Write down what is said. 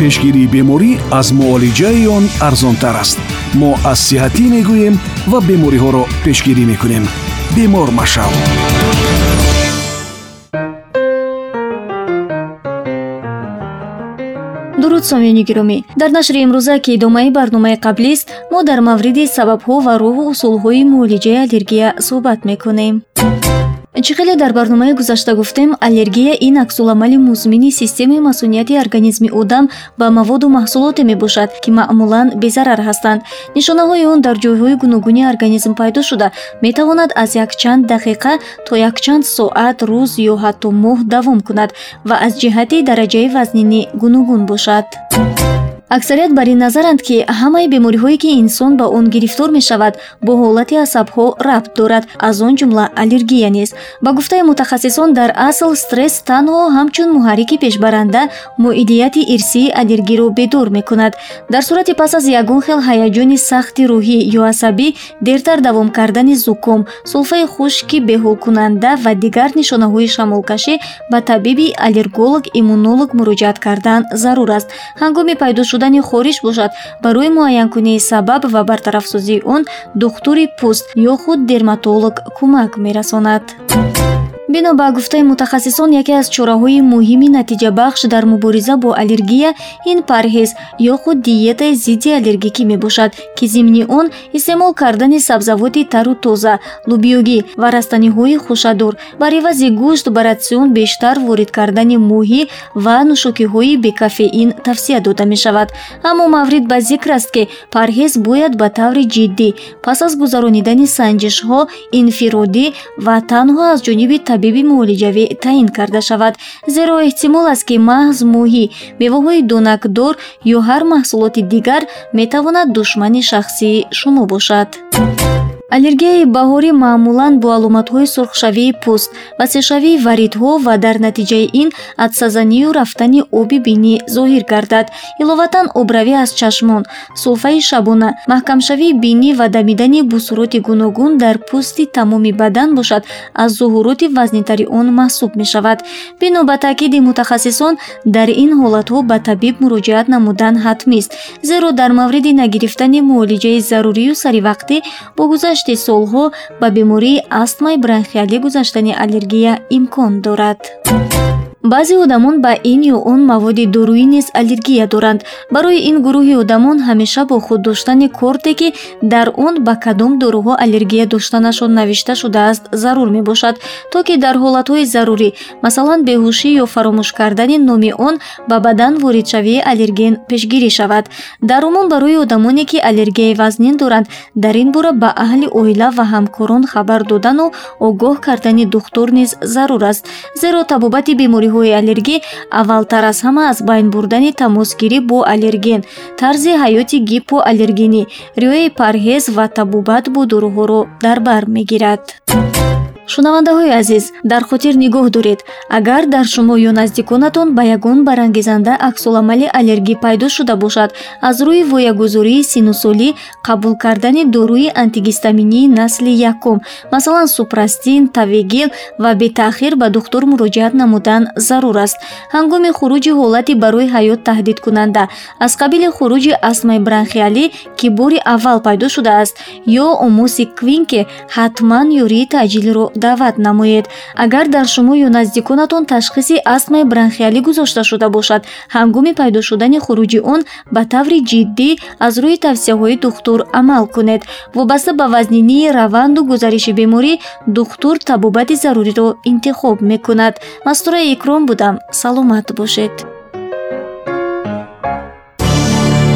пешгирии беморӣ аз муолиҷаи он арзонтар аст. Мо аз сиҳатӣ мегӯем ва бемориҳоро пешгирӣ мекунем. Бемор машав дуруд сомиёни гиромӣ. Дар нашри имрӯза ки идомаи барномаи қаблист мо дар мавриди сабабҳо ва роҳу усулҳои муолиҷаи аллергия суҳбат мекунем чӣ хеле дар барномаи гузашта гуфтем аллергия ин аксуламали музмини системаи масунияти организми одам ба маводу маҳсулоте мебошад ки маъмулан безарар ҳастанд. Нишонаҳои он дар ҷойҳои гуногуни организм пайдо шуда. Метавонад аз якчанд дақиқа то якчанд соат рӯз ё ҳатто моҳ давом кунад ва аз ҷиҳати дараҷаи вазнинӣ гуногун бошад аксарият бар ин назаранд ки ҳамаи бемориҳое ки инсон ба он гирифтор мешавад бо ҳолати асабҳо рабт дорад аз он ҷумла аллергия низ ба гуфтаи мутахассисон дар асл стресс танҳо ҳамчун муҳаррики пешбаранда муидияти ирсии аллергиро бедор мекунад. Дар сурати пас аз ягон хел ҳаяҷони сахти рӯҳӣ ё асабӣ дертар давом кардани зуком сулфаи хушки беҳолкунанда ва дигар нишонаҳои шамолкашӣ ба табиби аллерголог иммунолог муроҷиат кардан зарур аст. Ҳангоми пайдо шудани хориш бошад. Барои муайянкунии сабаб ва бартарафсозии он духтури пӯст ё худ дерматолог кӯмак мерасонад бино ба гуфтаи мутахассисон яке аз чораҳои муҳими натиҷабахш дар мубориза бо аллергия ин парҳез ё худ диетаи зидди аллергикӣ мебошад ки зимни он истеъмол кардани сабзавоти тару тоза лубиёгӣ ва растаниҳои хушадор. Бар ивази гӯшт ба ратсион бештар ворид кардани моҳӣ ва нӯшокиҳои бекафеин тавсия дода мешавад. Аммо маврид ба зикр аст ки парҳез бояд ба таври ҷиддӣ. Пас аз гузаронидани санҷишҳо инфиродӣ ва танҳо аз ҷониби табиби муолиҷавӣ таъин карда шавад зеро эҳтимол аст ки маҳз моҳӣ меваҳои донакдор ё ҳар маҳсулоти дигар метавонад душмани шахсии шумо бошад аллергияи баҳорӣ маъмулан бо аломатҳои сурхшавии пӯст васеъшавии варидҳо ва дар натиҷаи ин атсазанию рафтани оби бинӣ зоҳир гардад. Иловатан обравӣ аз чашмон сулфаи шабона маҳкамшавии бинӣ ва дамидани бусуроти гуногун дар пӯсти тамоми бадан бошад. Аз зуҳуроти вазнитари он маҳсуб мешавад. Бино ба таъкиди мутахассисон дар ин ҳолатҳо ба табиб муроҷиат намудан ҳатмист зеро дар мавриди нагирифтани муолиҷаи зарурию саривақтӣ бо гузашт гузашти солҳо ба бемории астмаи бронхиалӣ гузаштани аллергия имкон дорад баъзе одамон ба ин ё он маводи доруӣ низ аллергия доранд. Барои ин гурӯҳи одамон ҳамеша бо худ доштани корте ки дар он ба кадом доруҳо аллергия доштанашон навишта шудааст зарур мебошад. То ки дар ҳолатҳои зарурӣ масалан беҳушӣ ё фаромӯш кардани номи он ба бадан воридшавии аллерген пешгирӣ шавад. Дар умум барои одамоне ки аллергияи вазнин доранд дар ин бора ба аҳли оила ва ҳамкорон хабар додану огоҳ кардани духтур низ зарур аст. Зеро табобати бемориҳо бемориҳои аллергӣ аввалтар аз ҳама аз байн бурдани тамосгирӣ бо аллерген. Тарзи ҳаёти гипоаллергенӣ риояи парҳез ва табобат бо доруҳоро дар бар мегирад шунавандаҳои азиз дар хотир нигоҳ доред. Агар дар шумо ё наздиконатон ба ягон барангезанда аксуламали аллергӣ пайдо шуда бошад аз рӯи воягузории синусолӣ қабул кардани доруи антигистаминии насли якум масалан супрастин тавегил ва бетаъхир ба духтур муроҷиат намудан зарур аст. Ҳангоми хуруҷи ҳолати барои ҳаёт таҳдидкунанда аз қабили хуруҷи астмаи бронхиалӣ ки бори аввал пайдо шудааст ё омоси квинке ҳатман ёрии таъҷилиро даъват намоед. Агар дар шумо ё наздиконатон ташхиси астмаи бронхиалӣ гузошта шуда бошад ҳангоми пайдо шудани хуруҷи он ба таври ҷиддӣ аз рӯи тавсияҳои духтур амал кунед. Вобаста ба вазнинии раванду гузариши беморӣ духтур табобати заруриро интихоб мекунад. Мастураи икром будам. Саломат бошед